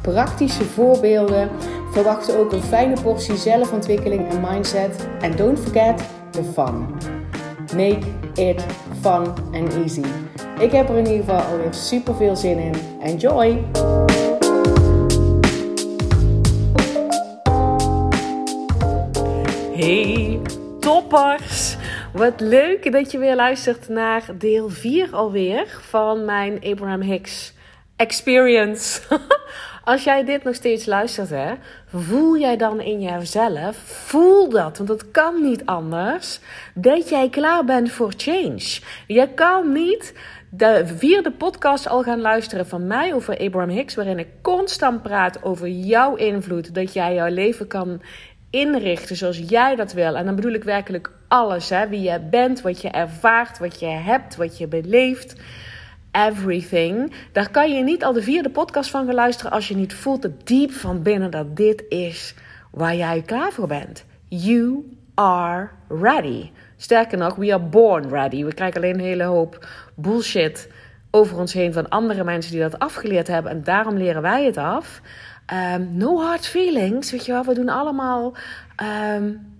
praktische voorbeelden. Verwacht ook een fijne portie zelfontwikkeling en mindset. En don't forget the fun. Make it fun and easy. Ik heb er in ieder geval alweer super veel zin in. Enjoy! Hey toppers! Wat leuk dat je weer luistert naar deel 4 alweer van mijn Abraham Hicks Experience. Als jij dit nog steeds luistert, hè, voel jij dan in jezelf, voel dat, want dat kan niet anders, dat jij klaar bent voor change. Je kan niet de vierde podcast al gaan luisteren van mij over Abraham Hicks, waarin ik constant praat over jouw invloed, dat jij jouw leven kan inrichten zoals jij dat wil. En dan bedoel ik werkelijk alles, hè? wie je bent, wat je ervaart, wat je hebt, wat je beleeft everything. Daar kan je niet al de vierde podcast van gaan luisteren als je niet voelt het diep van binnen dat dit is waar jij klaar voor bent. You are ready. Sterker nog, we are born ready. We krijgen alleen een hele hoop bullshit over ons heen van andere mensen die dat afgeleerd hebben. En daarom leren wij het af. Um, no hard feelings, weet je wel. We doen allemaal um,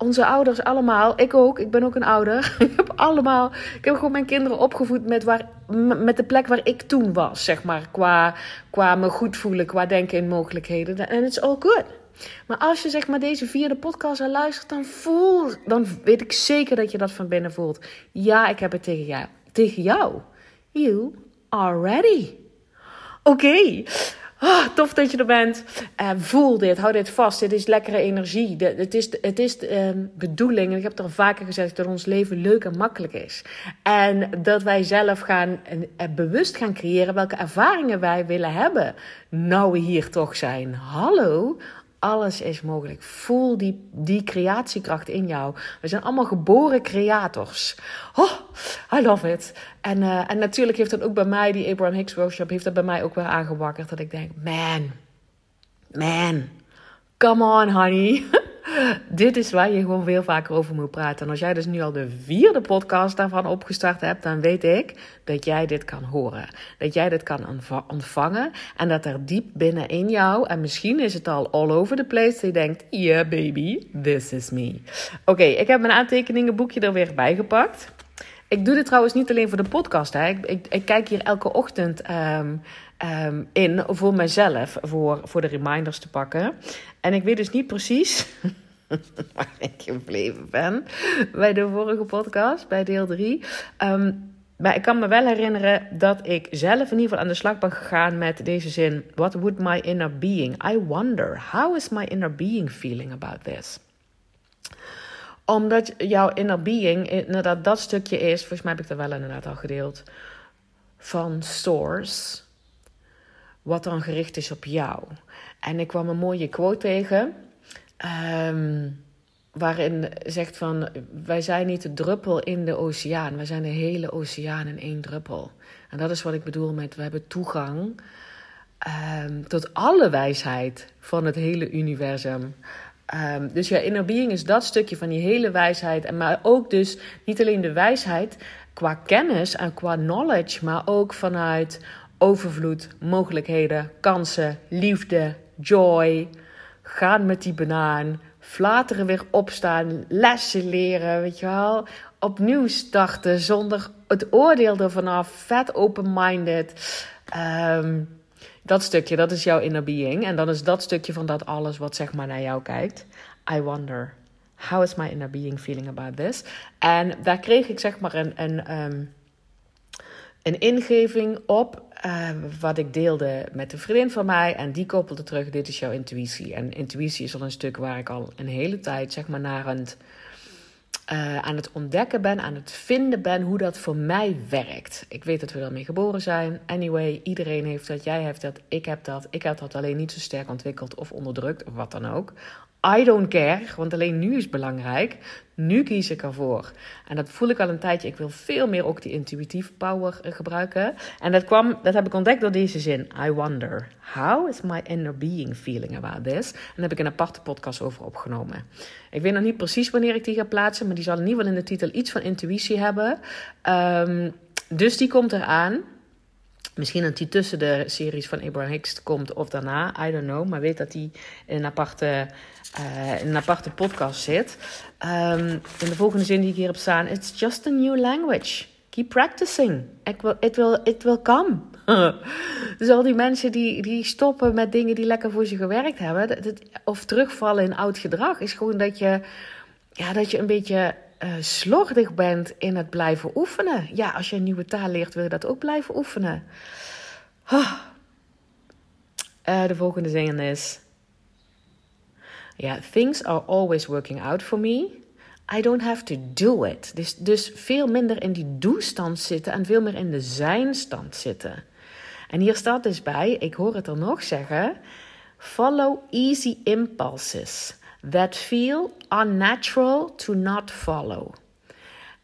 onze ouders allemaal, ik ook, ik ben ook een ouder. ik heb allemaal, ik heb gewoon mijn kinderen opgevoed met, waar, met de plek waar ik toen was, zeg maar. Qua, qua me goed voelen, qua denken in mogelijkheden. En it's all good. Maar als je zeg maar deze vierde podcast al luistert, dan voel, dan weet ik zeker dat je dat van binnen voelt. Ja, ik heb het tegen jou. Tegen jou. You are ready. Oké. Oh, tof dat je er bent. Uh, voel dit, hou dit vast. Dit is lekkere energie. Het is, het is de uh, bedoeling, en ik heb het al vaker gezegd, dat ons leven leuk en makkelijk is. En dat wij zelf gaan uh, bewust gaan creëren welke ervaringen wij willen hebben. Nou we hier toch zijn. Hallo, alles is mogelijk. Voel die, die creatiekracht in jou. We zijn allemaal geboren creators. Oh, I love it. En, uh, en natuurlijk heeft dat ook bij mij, die Abraham Hicks workshop, heeft dat bij mij ook weer aangewakkerd. Dat ik denk, man, man, come on honey. dit is waar je gewoon veel vaker over moet praten. En als jij dus nu al de vierde podcast daarvan opgestart hebt, dan weet ik dat jij dit kan horen. Dat jij dit kan ontvangen. En dat er diep binnenin jou, en misschien is het al all over the place, dat je denkt: yeah, baby, this is me. Oké, ik heb mijn aantekeningenboekje er weer bij gepakt. Ik doe dit trouwens niet alleen voor de podcast. Hè. Ik, ik, kijk hier elke ochtend um, um, in voor mezelf, voor, voor de reminders te pakken. En ik weet dus niet precies waar ik gebleven ben bij de vorige podcast, bij deel 3. Um, ehm, maar ik kan me wel herinneren dat ik zelf in ieder geval aan de slag ben gegaan met deze zin: What would my inner being? I wonder, how is my inner being feeling about this? Omdat jouw inner being inderdaad dat stukje is, volgens mij heb ik dat wel inderdaad al gedeeld, van source, wat dan gericht is op jou. En ik kwam een mooie quote tegen, um, waarin zegt van, wij zijn niet de druppel in de oceaan, wij zijn de hele oceaan in één druppel. En dat is wat ik bedoel met, we hebben toegang um, tot alle wijsheid van het hele universum. Um, dus ja, inner being is dat stukje van die hele wijsheid. En maar ook dus niet alleen de wijsheid qua kennis en qua knowledge, maar ook vanuit overvloed, mogelijkheden, kansen, liefde, joy. Gaan met die banaan, flateren weer opstaan, lessen leren, weet je wel. Opnieuw starten zonder het oordeel ervan af, vet open-minded. Um, dat stukje, dat is jouw inner being. En dan is dat stukje van dat alles wat zeg maar naar jou kijkt. I wonder, how is my inner being feeling about this? En daar kreeg ik zeg maar een, een, um, een ingeving op. Uh, wat ik deelde met een vriendin van mij. En die koppelde terug: Dit is jouw intuïtie. En intuïtie is al een stuk waar ik al een hele tijd zeg maar naar een uh, aan het ontdekken ben, aan het vinden ben hoe dat voor mij werkt. Ik weet dat we daarmee geboren zijn. Anyway, iedereen heeft dat, jij hebt dat, ik heb dat. Ik heb dat alleen niet zo sterk ontwikkeld of onderdrukt of wat dan ook. I don't care, want alleen nu is belangrijk. Nu kies ik ervoor. En dat voel ik al een tijdje. Ik wil veel meer ook die intuïtieve power eh, gebruiken. En dat, kwam, dat heb ik ontdekt door deze zin. I wonder, how is my inner being feeling about this? En daar heb ik een aparte podcast over opgenomen. Ik weet nog niet precies wanneer ik die ga plaatsen. Maar die zal in ieder geval in de titel iets van intuïtie hebben. Um, dus die komt eraan. Misschien dat die tussen de series van Abraham Hicks komt of daarna, I don't know. Maar weet dat die in een aparte, uh, in een aparte podcast zit. Um, in de volgende zin die ik hier heb staan: It's just a new language. Keep practicing. It will, it will, it will come. dus al die mensen die, die stoppen met dingen die lekker voor ze gewerkt hebben, of terugvallen in oud gedrag, is gewoon dat je, ja, dat je een beetje uh, slordig bent in het blijven oefenen. Ja, als je een nieuwe taal leert, wil je dat ook blijven oefenen. Uh, de volgende zin is: Ja, things are always working out for me. I don't have to do it. Dus, dus veel minder in die doestand zitten en veel meer in de zijnstand zitten. En hier staat dus bij, ik hoor het er nog zeggen: follow easy impulses that feel unnatural to not follow.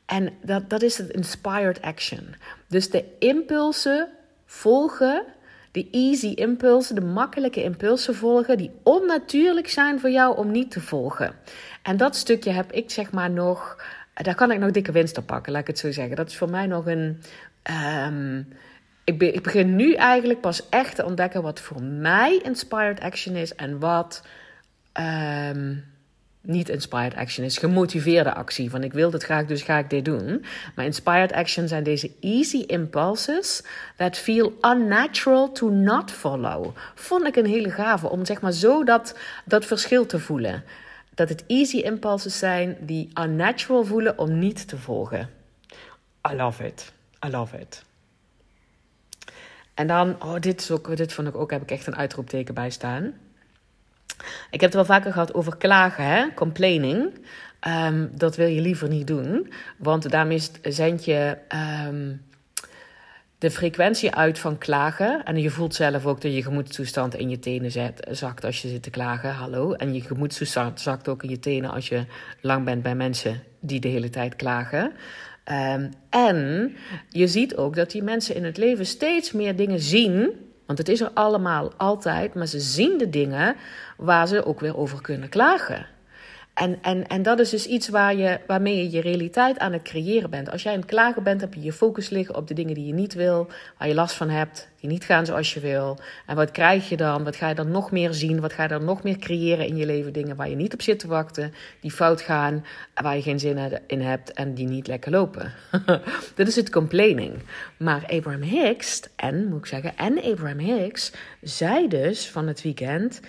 En dat, dat is het inspired action. Dus de impulsen volgen, de easy impulsen, de makkelijke impulsen volgen, die onnatuurlijk zijn voor jou om niet te volgen. En dat stukje heb ik zeg maar nog, daar kan ik nog dikke winst op pakken, laat ik het zo zeggen. Dat is voor mij nog een. Um, ik, ik begin nu eigenlijk pas echt te ontdekken wat voor mij inspired action is en wat. Um, niet inspired action is gemotiveerde actie. Van ik wil dit graag, dus ga ik dit doen. Maar inspired action zijn deze easy impulses that feel unnatural to not follow. Vond ik een hele gave om zeg maar zo dat, dat verschil te voelen. Dat het easy impulses zijn die unnatural voelen om niet te volgen. I love it. I love it. En dan, oh, dit, is ook, dit vond ik ook, heb ik echt een uitroepteken bij staan. Ik heb het wel vaker gehad over klagen, hè? complaining. Um, dat wil je liever niet doen, want daarmee zend je um, de frequentie uit van klagen. En je voelt zelf ook dat je gemoedstoestand in je tenen zet, zakt als je zit te klagen. Hallo. En je gemoedstoestand zakt ook in je tenen als je lang bent bij mensen die de hele tijd klagen. Um, en je ziet ook dat die mensen in het leven steeds meer dingen zien want het is er allemaal altijd, maar ze zien de dingen waar ze ook weer over kunnen klagen. En, en, en dat is dus iets waar je, waarmee je je realiteit aan het creëren bent. Als jij aan het klagen bent, heb je je focus liggen op de dingen die je niet wil, waar je last van hebt, die niet gaan zoals je wil. En wat krijg je dan? Wat ga je dan nog meer zien? Wat ga je dan nog meer creëren in je leven? Dingen waar je niet op zit te wachten, die fout gaan, waar je geen zin in hebt en die niet lekker lopen. dat is het complaining. Maar Abraham Hicks, en moet ik zeggen, en Abraham Hicks, zei dus van het weekend,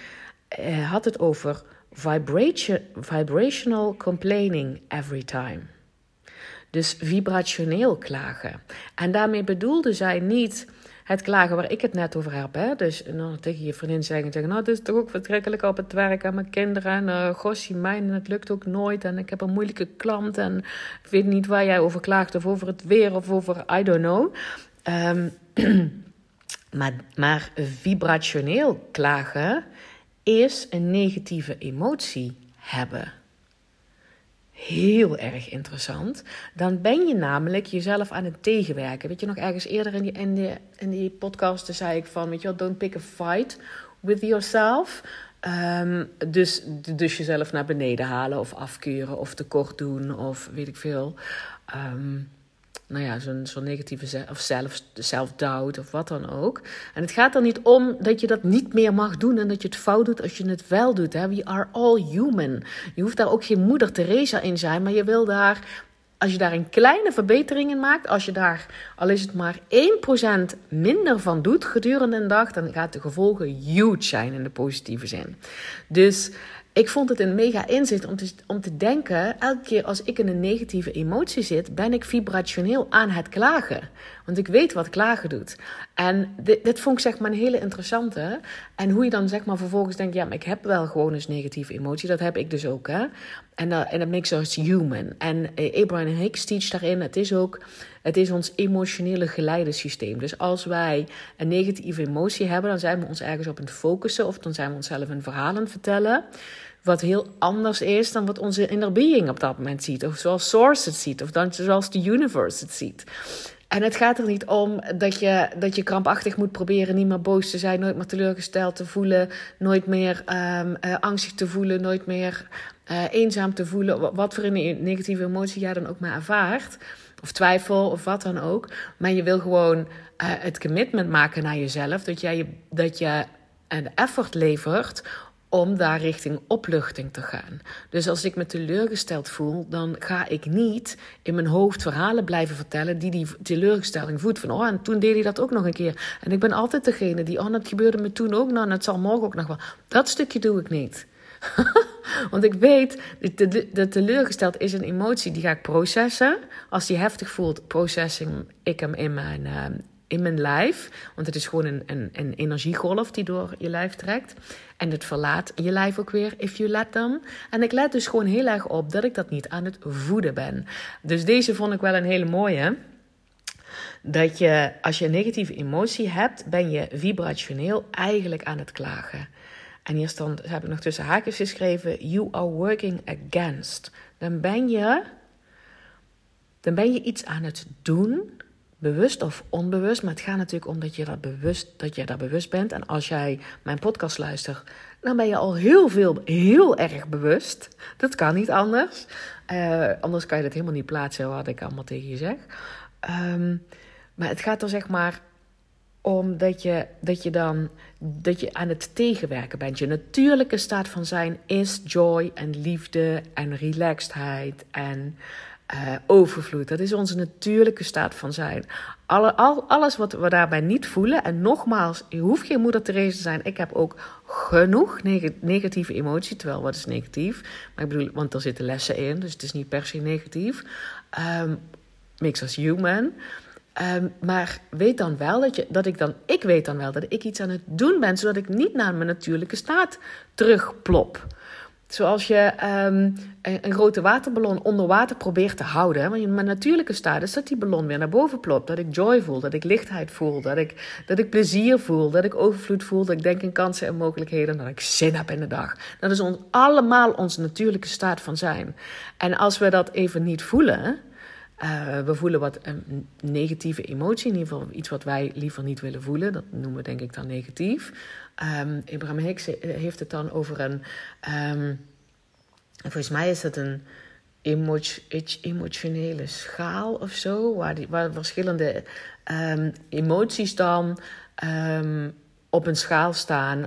eh, had het over vibration, vibrational complaining every time. Dus vibrationeel klagen. En daarmee bedoelde zij niet het klagen waar ik het net over heb. Dus nou, tegen je vriendin zeggen, zeggen nou, het is toch ook vertrekkelijk op het werk en mijn kinderen. En uh, gossie, mijn, het lukt ook nooit. En ik heb een moeilijke klant en ik weet niet waar jij over klaagt. Of over het weer of over I don't know. Um, maar, maar vibrationeel klagen is een negatieve emotie hebben. Heel erg interessant. Dan ben je namelijk jezelf aan het tegenwerken. Weet je nog ergens eerder in die, in die, in die podcast zei ik van, weet je wel, don't pick a fight with yourself. Um, dus, dus jezelf naar beneden halen of afkeuren of tekort doen of weet ik veel. Um, nou ja, zo'n zo'n negatieve of zelf, self-doubt of wat dan ook. En het gaat er niet om dat je dat niet meer mag doen en dat je het fout doet als je het wel doet. Hè? We are all human. Je hoeft daar ook geen moeder Teresa in zijn, maar je wil daar, als je daar een kleine verbetering in maakt, als je daar, al is het maar 1% minder van doet gedurende een dag, dan gaat de gevolgen huge zijn in de positieve zin. Dus ik vond het een mega inzicht om te, om te denken, elke keer als ik in een negatieve emotie zit, ben ik vibrationeel aan het klagen. Want ik weet wat klagen doet. En dit, vond ik zeg maar een hele interessante. En hoe je dan zeg maar vervolgens denkt, ja, maar ik heb wel gewoon eens negatieve emotie. Dat heb ik dus ook, hè. En, uh, en dat makes us human. En uh, Abraham Hicks teach daarin, het is ook, het is ons emotionele geleidensysteem. Dus als wij een negatieve emotie hebben, dan zijn we ons ergens op aan het focussen. Of dan zijn we onszelf een verhaal aan het vertellen wat heel anders is dan wat onze inner being op dat moment ziet. Of zoals Source het ziet, of dan zoals de universe het ziet. En het gaat er niet om dat je, dat je krampachtig moet proberen niet meer boos te zijn, nooit meer teleurgesteld te voelen, nooit meer um, angstig te voelen, nooit meer uh, eenzaam te voelen. Wat voor een negatieve emotie jij dan ook maar ervaart, of twijfel of wat dan ook. Maar je wil gewoon uh, het commitment maken naar jezelf, dat jij dat je een effort levert om daar richting opluchting te gaan. Dus als ik me teleurgesteld voel, dan ga ik niet in mijn hoofd verhalen blijven vertellen die die teleurstelling voedt. Van, oh, en toen deed hij dat ook nog een keer. En ik ben altijd degene die, oh, dat gebeurde me toen ook nog en het zal morgen ook nog wel. Dat stukje doe ik niet. Want ik weet, de, teleurgesteld is een emotie die ga ik processen. Als die heftig voelt, processing ik hem in mijn, uh, in mijn lijf. Want het is gewoon een, een, een energiegolf die door je lijf trekt. En het verlaat je lijf ook weer, if you let them. En ik let dus gewoon heel erg op dat ik dat niet aan het voeden ben. Dus deze vond ik wel een hele mooie. Dat je, als je een negatieve emotie hebt, ben je vibrationeel eigenlijk aan het klagen. En hier stond, heb ik nog tussen haakjes geschreven, you are working against. Dan ben je, dan ben je iets aan het doen bewust of onbewust. Maar het gaat natuurlijk om dat je, dat, bewust, dat je daar bewust bent. En als jij mijn podcast luistert, dan ben je al heel veel, heel erg bewust. Dat kan niet anders. Uh, anders kan je dat helemaal niet plaatsen, wat ik allemaal tegen je zeg. Um, maar het gaat er zeg maar om dat je, dat je dan dat je aan het tegenwerken bent. Je natuurlijke staat van zijn is joy en liefde en relaxedheid en uh, overvloed. Dat is onze natuurlijke staat van zijn. Al, alles wat we daarbij niet voelen. En nogmaals, je hoeft geen moeder Therese te zijn. Ik heb ook genoeg negatieve emotie. Terwijl, wat is negatief? Maar ik bedoel, want er zitten lessen in. Dus het is niet per se negatief. Um, makes us human. Um, maar weet dan wel dat, je, dat ik dan, ik weet dan wel dat ik iets aan het doen ben, zodat ik niet naar mijn natuurlijke staat terugplop. Zoals je um, een, grote waterballon onder water probeert te houden. Want mijn natuurlijke staat is dat die ballon weer naar boven plopt. Dat ik joy voel, dat ik lichtheid voel, dat ik, dat ik plezier voel, dat ik overvloed voel, dat ik denk in kansen en mogelijkheden, dat ik zin heb in de dag. Dat is ons, allemaal onze natuurlijke staat van zijn. En als we dat even niet voelen, uh, we voelen wat een negatieve emotie, in ieder geval iets wat wij liever niet willen voelen. Dat noemen we denk ik dan negatief. Um, Abraham Hicks heeft het dan over een. Um, volgens mij is het een emotionele schaal of zo, waar, die, waar verschillende um, emoties dan op een schaal staan.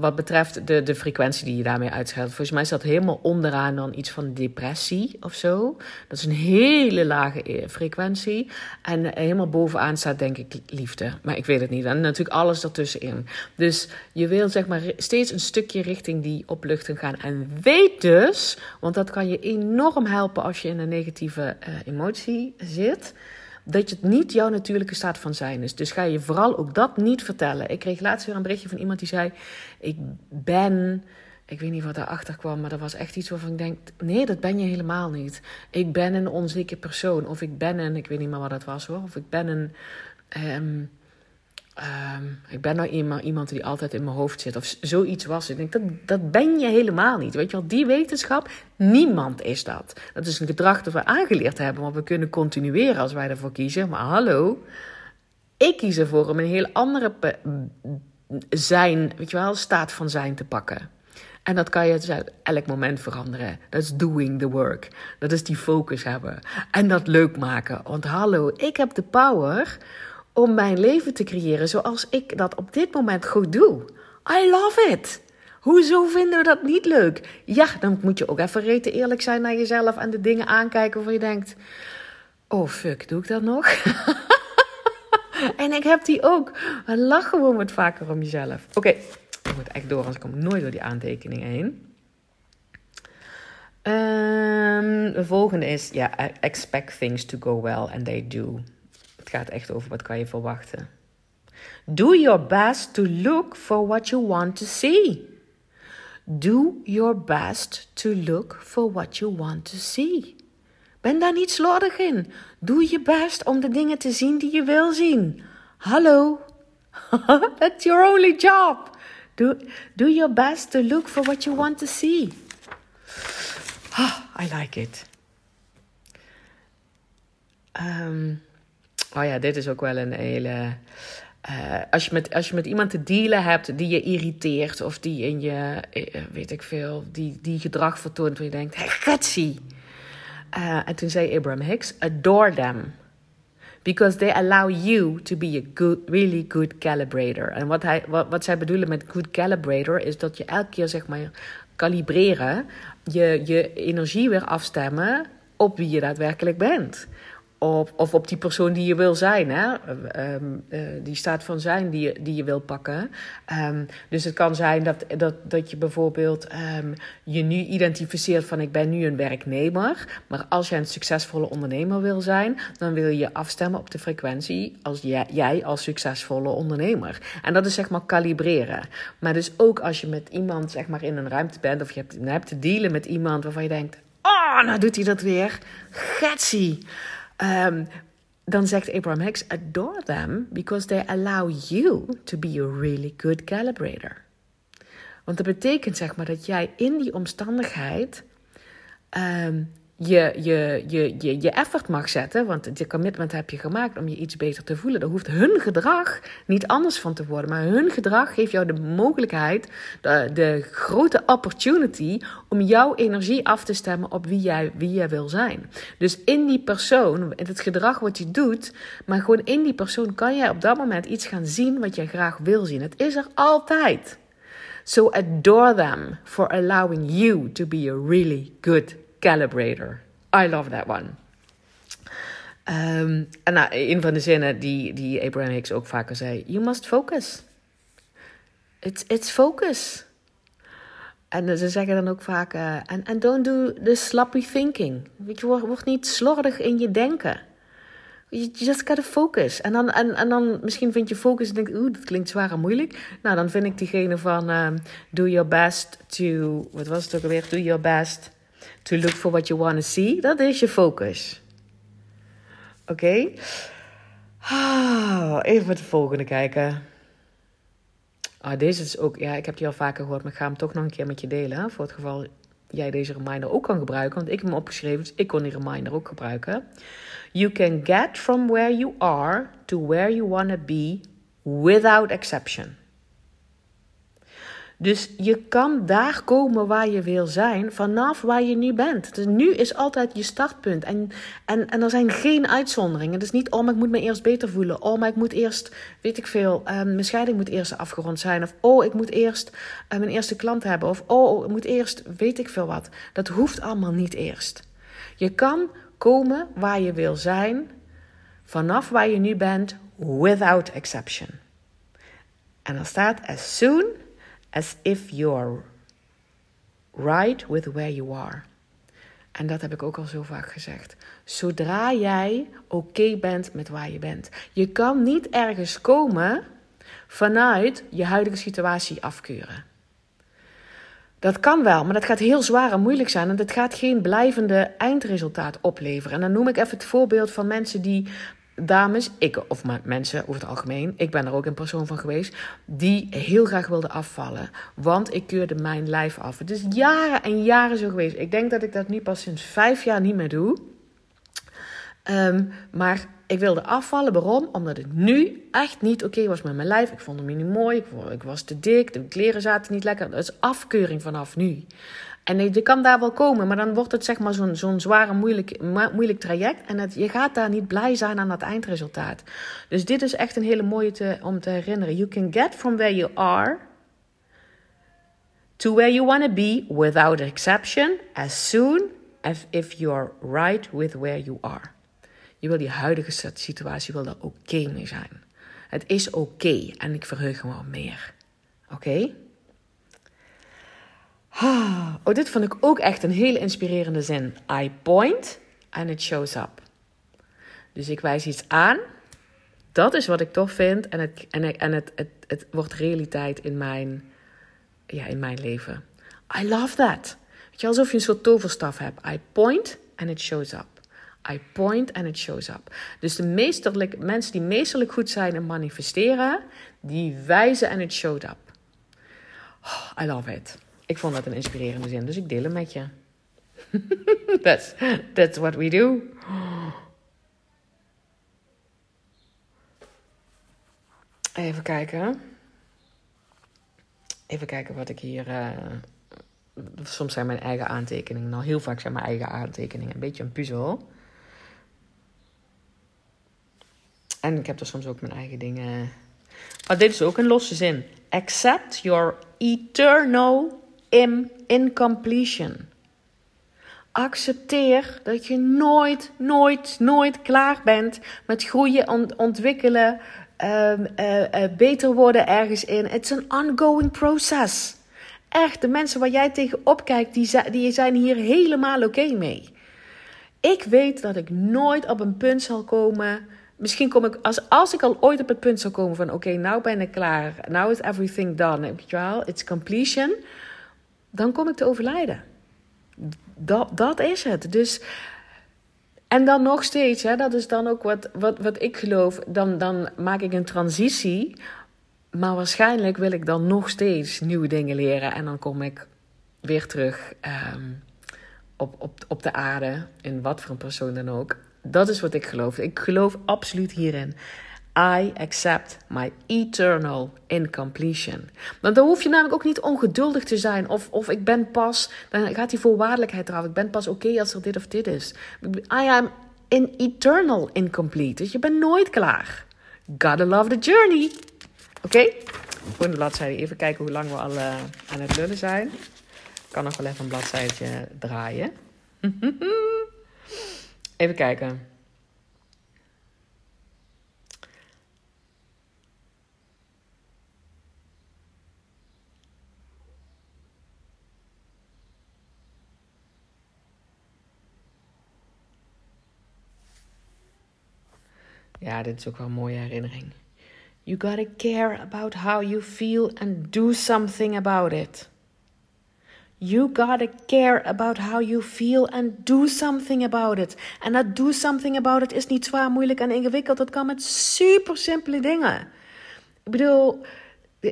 Wat betreft de, de frequentie die je daarmee uitscheldt. Volgens mij staat helemaal onderaan dan iets van depressie of zo. Dat is een hele lage e- frequentie. En helemaal bovenaan staat denk ik liefde. Maar ik weet het niet. En natuurlijk alles ertussenin. Dus je wil zeg maar steeds een stukje richting die opluchting gaan. En weet dus, want dat kan je enorm helpen als je in een negatieve uh, emotie zit dat het niet jouw natuurlijke staat van zijn is. Dus ga je vooral ook dat niet vertellen. Ik kreeg laatst weer een berichtje van iemand die zei: Ik ben. Ik weet niet wat daarachter kwam, maar dat was echt iets waarvan ik denk: nee, dat ben je helemaal niet. Ik ben een onzeker persoon. Of ik ben een, ik weet niet meer wat dat was hoor. Of ik ben een. Um, Um, ik ben nou iemand, iemand die altijd in mijn hoofd zit. Of zoiets was. Ik denk, dat, dat ben je helemaal niet. Weet je wel, die wetenschap, niemand is dat. Dat is een gedrag dat we aangeleerd hebben. Want we kunnen continueren als wij ervoor kiezen. Maar hallo, ik kies ervoor om een heel andere zijn, weet je wel, staat van zijn te pakken. En dat kan je dus uit elk moment veranderen. Dat is doing the work. Dat is die focus hebben. En dat leuk maken. Want hallo, ik heb de power om mijn leven te creëren zoals ik dat op dit moment goed doe. I love it. Hoezo vinden we dat niet leuk? Ja, dan moet je ook even reten eerlijk zijn naar jezelf en de dingen aankijken waarvan je denkt: oh fuck, doe ik dat nog? en ik heb die ook. Lach gewoon wat vaker om jezelf. Oké, ik moet echt door, anders kom ik nooit door die aantekeningen heen. Um, de volgende is: ja, yeah, expect things to go well and they do. Het gaat echt over wat kan je verwachten. Do your best to look for what you want to see. Do your best to look for what you want to see. Ben daar niet slordig in. Doe je best om de dingen te zien die je wil zien. Hallo. That's your only job. Do, do your best to look for what you want to see. Oh, I like it. Um, oh ja, dit is ook wel een hele. Uh, als, je met, als je met iemand te dealen hebt die je irriteert of die in je, uh, weet ik veel, die, die gedrag vertoont waar je denkt, hey. Uh, en toen zei Abraham Hicks, adore them. Because they allow you to be a good, really good calibrator. En wat, hij, wat, wat zij bedoelen met good calibrator is dat je elke keer zeg maar kalibreren, je, je energie weer afstemmen op wie je daadwerkelijk bent of, op die persoon die je wil zijn, hè? Um, uh, die staat van zijn die je, die je wil pakken. Um, dus het kan zijn dat, dat, dat je bijvoorbeeld um, je nu identificeert van ik ben nu een werknemer. Maar als jij een succesvolle ondernemer wil zijn, dan wil je je afstemmen op de frequentie als jij, jij als succesvolle ondernemer. En dat is zeg maar kalibreren. Maar dus ook als je met iemand zeg maar in een ruimte bent of je hebt, je hebt te dealen met iemand waarvan je denkt, oh, nou doet hij dat weer. Getsie. Um, dan zegt Abraham Hicks: Adore them because they allow you to be a really good calibrator. Want dat betekent zeg maar dat jij in die omstandigheid um, je, je, je, je, je effort mag zetten, want je commitment heb je gemaakt om je iets beter te voelen. Daar hoeft hun gedrag niet anders van te worden, maar hun gedrag geeft jou de mogelijkheid, de, grote opportunity om jouw energie af te stemmen op wie jij, wie jij wil zijn. Dus in die persoon, in het gedrag wat je doet, maar gewoon in die persoon kan jij op dat moment iets gaan zien wat je graag wil zien. Het is er altijd. So adore them for allowing you to be a really good calibrator. I love that one. Um, en nou, een van de zinnen die, die Abraham Hicks ook vaker zei: You must focus. It's, it's focus. En ze zeggen dan ook vaak: And, and don't do the sloppy thinking. Weet je, word, word niet slordig in je denken. You just gotta focus. En dan, en, en dan misschien vind je focus en denk oeh, dat klinkt zwaar en moeilijk. Nou, dan vind ik diegene van um, do your best to, wat was het ook alweer? Do your best to look for what you want to see. Dat is je focus. Oké? Ah, even met de volgende kijken. Ah, deze is ook, ja, ik heb die al vaker gehoord, maar ik ga hem toch nog een keer met je delen. Voor het geval jij deze reminder ook kan gebruiken. Want ik heb hem opgeschreven, dus ik kon die reminder ook gebruiken. You can get from where you are to where you want to be without exception. Dus je kan daar komen waar je wil zijn, vanaf waar je nu bent. Dus nu is altijd je startpunt. En, en, en er zijn geen uitzonderingen. Het is niet, oh, maar ik moet me eerst beter voelen. Oh, maar ik moet eerst, weet ik veel, um, mijn scheiding moet eerst afgerond zijn. Of, oh, ik moet eerst uh, mijn eerste klant hebben. Of, oh, ik moet eerst, weet ik veel wat. Dat hoeft allemaal niet eerst. Je kan komen waar je wil zijn, vanaf waar je nu bent, without exception. En dan staat, as soon as if you're right with where you are. En dat heb ik ook al zo vaak gezegd. Zodra jij oké bent met waar je bent. Je kan niet ergens komen vanuit je huidige situatie afkeuren. Dat kan wel, maar dat gaat heel zwaar en moeilijk zijn. En dat gaat geen blijvende eindresultaat opleveren. En dan noem ik even het voorbeeld van mensen die dames, ik, of mensen over het algemeen, ik ben er ook een persoon van geweest, die heel graag wilde afvallen. Want ik keurde mijn lijf af. Het is jaren en jaren zo geweest. Ik denk dat ik dat nu pas sinds vijf jaar niet meer doe. Um, maar ik wilde afvallen. Waarom? Omdat het nu echt niet oké was met mijn lijf. Ik vond hem niet mooi. Ik, was te dik. De kleren zaten niet lekker. Dat is afkeuring vanaf nu. En je kan daar wel komen, maar dan wordt het zeg maar zo'n zo'n zware, moeilijk, moeilijk traject. En je gaat daar niet blij zijn aan het eindresultaat. Dus dit is echt een hele mooie te, om te herinneren. You can get from where you are to where you want to be without exception as soon as if you're right with where you are. Je wil die huidige situatie wil daar oké mee zijn. Het is oké en ik verheug me wel meer. Oké? Oh, dit vond ik ook echt een hele inspirerende zin. I point and it shows up. Dus ik wijs iets aan. Dat is wat ik tof vind. En het, en, en het, het, het wordt realiteit in mijn, ja, in mijn leven. I love that. Weet je, alsof je een soort toverstaf hebt. I point and it shows up. I point and it shows up. Dus de meesterlijk, mensen die meesterlijk goed zijn in manifesteren, die wijzen en it showed up. Oh, I love it. Ik vond dat een inspirerende zin, dus ik deel hem met je. that's, that's what we do. Even kijken. Even kijken wat ik hier. Uh, soms zijn mijn eigen aantekeningen. Nou, heel vaak zijn mijn eigen aantekeningen een beetje een puzzel. En ik heb er soms ook mijn eigen dingen. Maar dit is ook een losse zin. Accept your eternal incompletion. Accepteer dat je nooit, nooit, nooit klaar bent met groeien, ontwikkelen, um, uh, beter worden ergens in. It's an ongoing process. Echt, de mensen waar jij tegenop kijkt, die, die zijn hier helemaal oké mee. Ik weet dat ik nooit op een punt zal komen. Misschien kom ik, als, als ik al ooit op het punt zal komen van: oké, nou ben ik klaar. Now is everything done. It's completion. Dan kom ik te overlijden. Dat, dat is het. Dus en dan nog steeds, hè, dat is dan ook wat, wat, wat ik geloof, dan, dan maak ik een transitie. Maar waarschijnlijk wil ik dan nog steeds nieuwe dingen leren. En dan kom ik weer terug ehm, op, op, op de aarde, in wat voor een persoon dan ook. Dat is wat ik geloof. Ik geloof absoluut hierin. I accept my eternal incompletion. Want dan hoef je namelijk ook niet ongeduldig te zijn. Of, of ik ben pas, dan gaat die voorwaardelijkheid eraf. Ik ben pas oké als er dit of dit is. I am in eternal incomplete. Dus je bent nooit klaar. Gotta love the journey. Oké? Okay? de bladzijde. Even kijken hoe lang we al uh, aan het lullen zijn. Ik kan nog wel even een bladzijde draaien. even kijken. Ja, dit is ook wel een mooie herinnering. You gotta care about how you feel and do something about it. You gotta care about how you feel and do something about it. En dat do something about it is niet zwaar, moeilijk en ingewikkeld. Dat kan met super simpele dingen. Ik bedoel,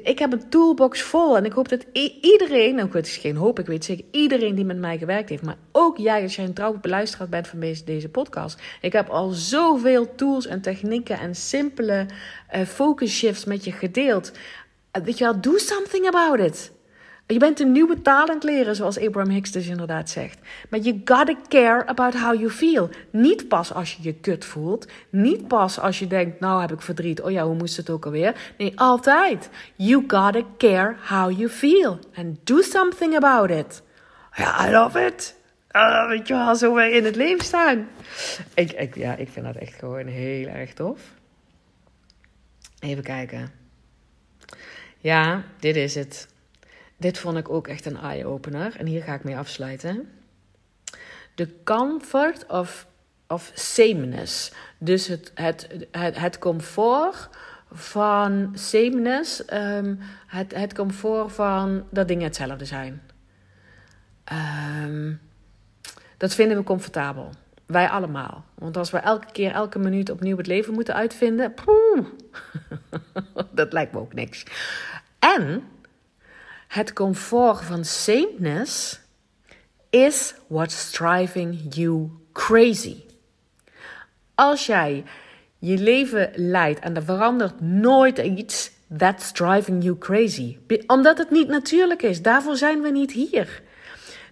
ik heb een toolbox vol en ik hoop dat iedereen, nou het is geen hoop, ik weet zeker iedereen die met mij gewerkt heeft, maar ook jij als jij een trouwe beluisteraar bent van deze, deze podcast. Ik heb al zoveel tools en technieken en simpele uh, focus shifts met je gedeeld. Uh, weet je wel, do something about it. Je bent een nieuwe het leren, zoals Abraham Hicks dus inderdaad zegt. Maar you gotta care about how you feel. Niet pas als je je kut voelt. Niet pas als je denkt, nou heb ik verdriet. Oh ja, hoe moest het ook alweer? Nee, altijd. You gotta care how you feel. And do something about it. Ja, I love it. Uh, weet je wel, zo in het leven staan. Ik, ik, ja, ik vind dat echt gewoon heel erg tof. Even kijken. Ja, dit is het. Dit vond ik ook echt een eye-opener. En hier ga ik mee afsluiten. The comfort of, of sameness. Dus het, het, het, comfort van sameness. Um, het, het comfort van dat dingen hetzelfde zijn. Um, dat vinden we comfortabel. Wij allemaal. Want als we elke keer, elke minuut opnieuw het leven moeten uitvinden. Dat lijkt me ook niks. En het comfort van sameness is what's driving you crazy. Als jij je leven leidt en er verandert nooit iets, that's driving you crazy. Omdat het niet natuurlijk is. Daarvoor zijn we niet hier.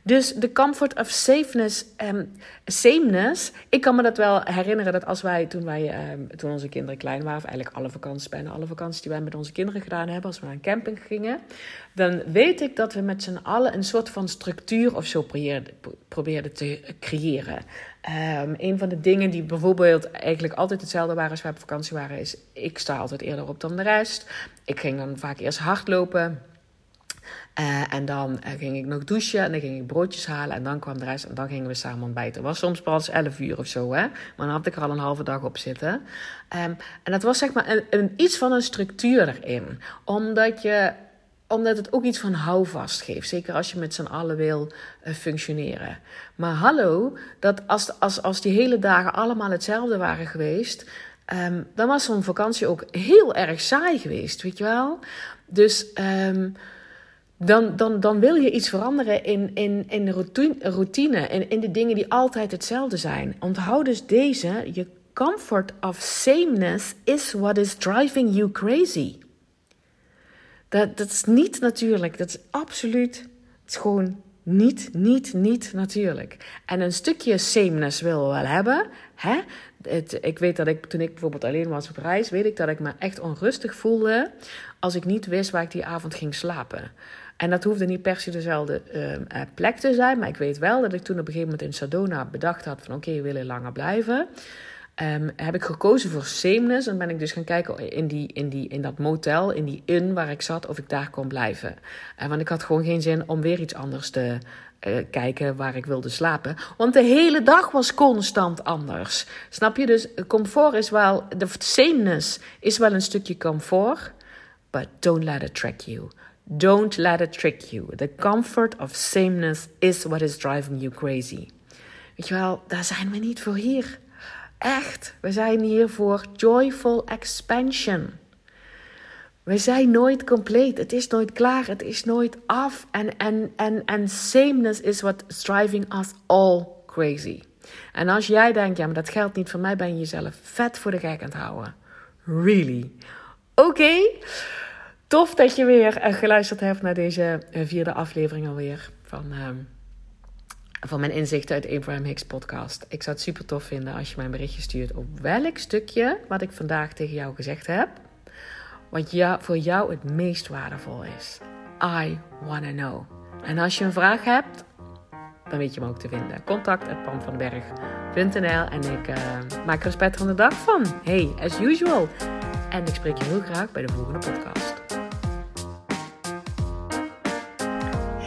Dus de comfort of safeness, um, sameness. Ik kan me dat wel herinneren dat als wij, toen, wij, um, toen onze kinderen klein waren, of eigenlijk alle vakanties, bijna alle vakanties die wij met onze kinderen gedaan hebben, als we naar een camping gingen, dan weet ik dat we met z'n allen een soort van structuur of zo probeerden, probeerden te creëren. Um, een van de dingen die bijvoorbeeld eigenlijk altijd hetzelfde waren als wij op vakantie waren, is ik sta altijd eerder op dan de rest. Ik ging dan vaak eerst hardlopen. Uh, en dan uh, ging ik nog douchen en dan ging ik broodjes halen en dan kwam de rest en dan gingen we samen ontbijten. Was soms pas 11 uur of zo, hè? maar dan had ik er al een halve dag op zitten. Um, en dat was zeg maar een, iets van een structuur erin, omdat je omdat het ook iets van houvast geeft. Zeker als je met z'n allen wil uh, functioneren. Maar hallo, dat als, als, als die hele dagen allemaal hetzelfde waren geweest. Um, dan was zo'n vakantie ook heel erg saai geweest, weet je wel? Dus um, dan, dan, dan wil je iets veranderen in, in, in de routine, in, in de dingen die altijd hetzelfde zijn. Onthoud dus deze: je comfort of sameness is what is driving you crazy. Dat, dat is niet natuurlijk. Dat is absoluut. Het is gewoon niet, niet, niet natuurlijk. En een stukje sameness willen we wel hebben. Hè? Het, ik weet dat ik toen ik bijvoorbeeld alleen was op reis, weet ik dat ik me echt onrustig voelde als ik niet wist waar ik die avond ging slapen. En dat hoefde niet per se dezelfde uh, plek te zijn, maar ik weet wel dat ik toen op een gegeven moment in Sadona bedacht had van oké, okay, we willen langer blijven. Um, heb ik gekozen voor sameness en ben ik dus gaan kijken in, die, in, die, in dat motel, in die inn waar ik zat, of ik daar kon blijven. Uh, want ik had gewoon geen zin om weer iets anders te kijken waar ik wilde slapen. Want de hele dag was constant anders. Snap je? Dus comfort is wel, de sameness is wel een stukje comfort, but don't let it trick you. Don't let it trick you. The comfort of sameness is what is driving you crazy. Weet je wel, daar zijn we niet voor hier. Echt, we zijn hier voor joyful expansion. We zijn nooit compleet. Het is nooit klaar. Het is nooit af. En, en, en, en sameness is what is driving us all crazy. En als jij denkt, ja, maar dat geldt niet voor mij, ben je jezelf vet voor de gek aan het houden. Really? Oké. Tof dat je weer eh, geluisterd hebt naar deze eh, vierde aflevering alweer van, ehm, van mijn inzichten uit Abraham Hicks podcast. Ik zou het super tof vinden als je mij een berichtje stuurt op welk stukje wat ik vandaag tegen jou gezegd heb. Wat ja, voor jou het meest waardevol is. I wanna know. En als je een vraag hebt, dan weet je me ook te vinden. Contact en ik uh, maak er een spetterende dag van. Hey, as usual. En ik spreek je heel graag bij de volgende podcast.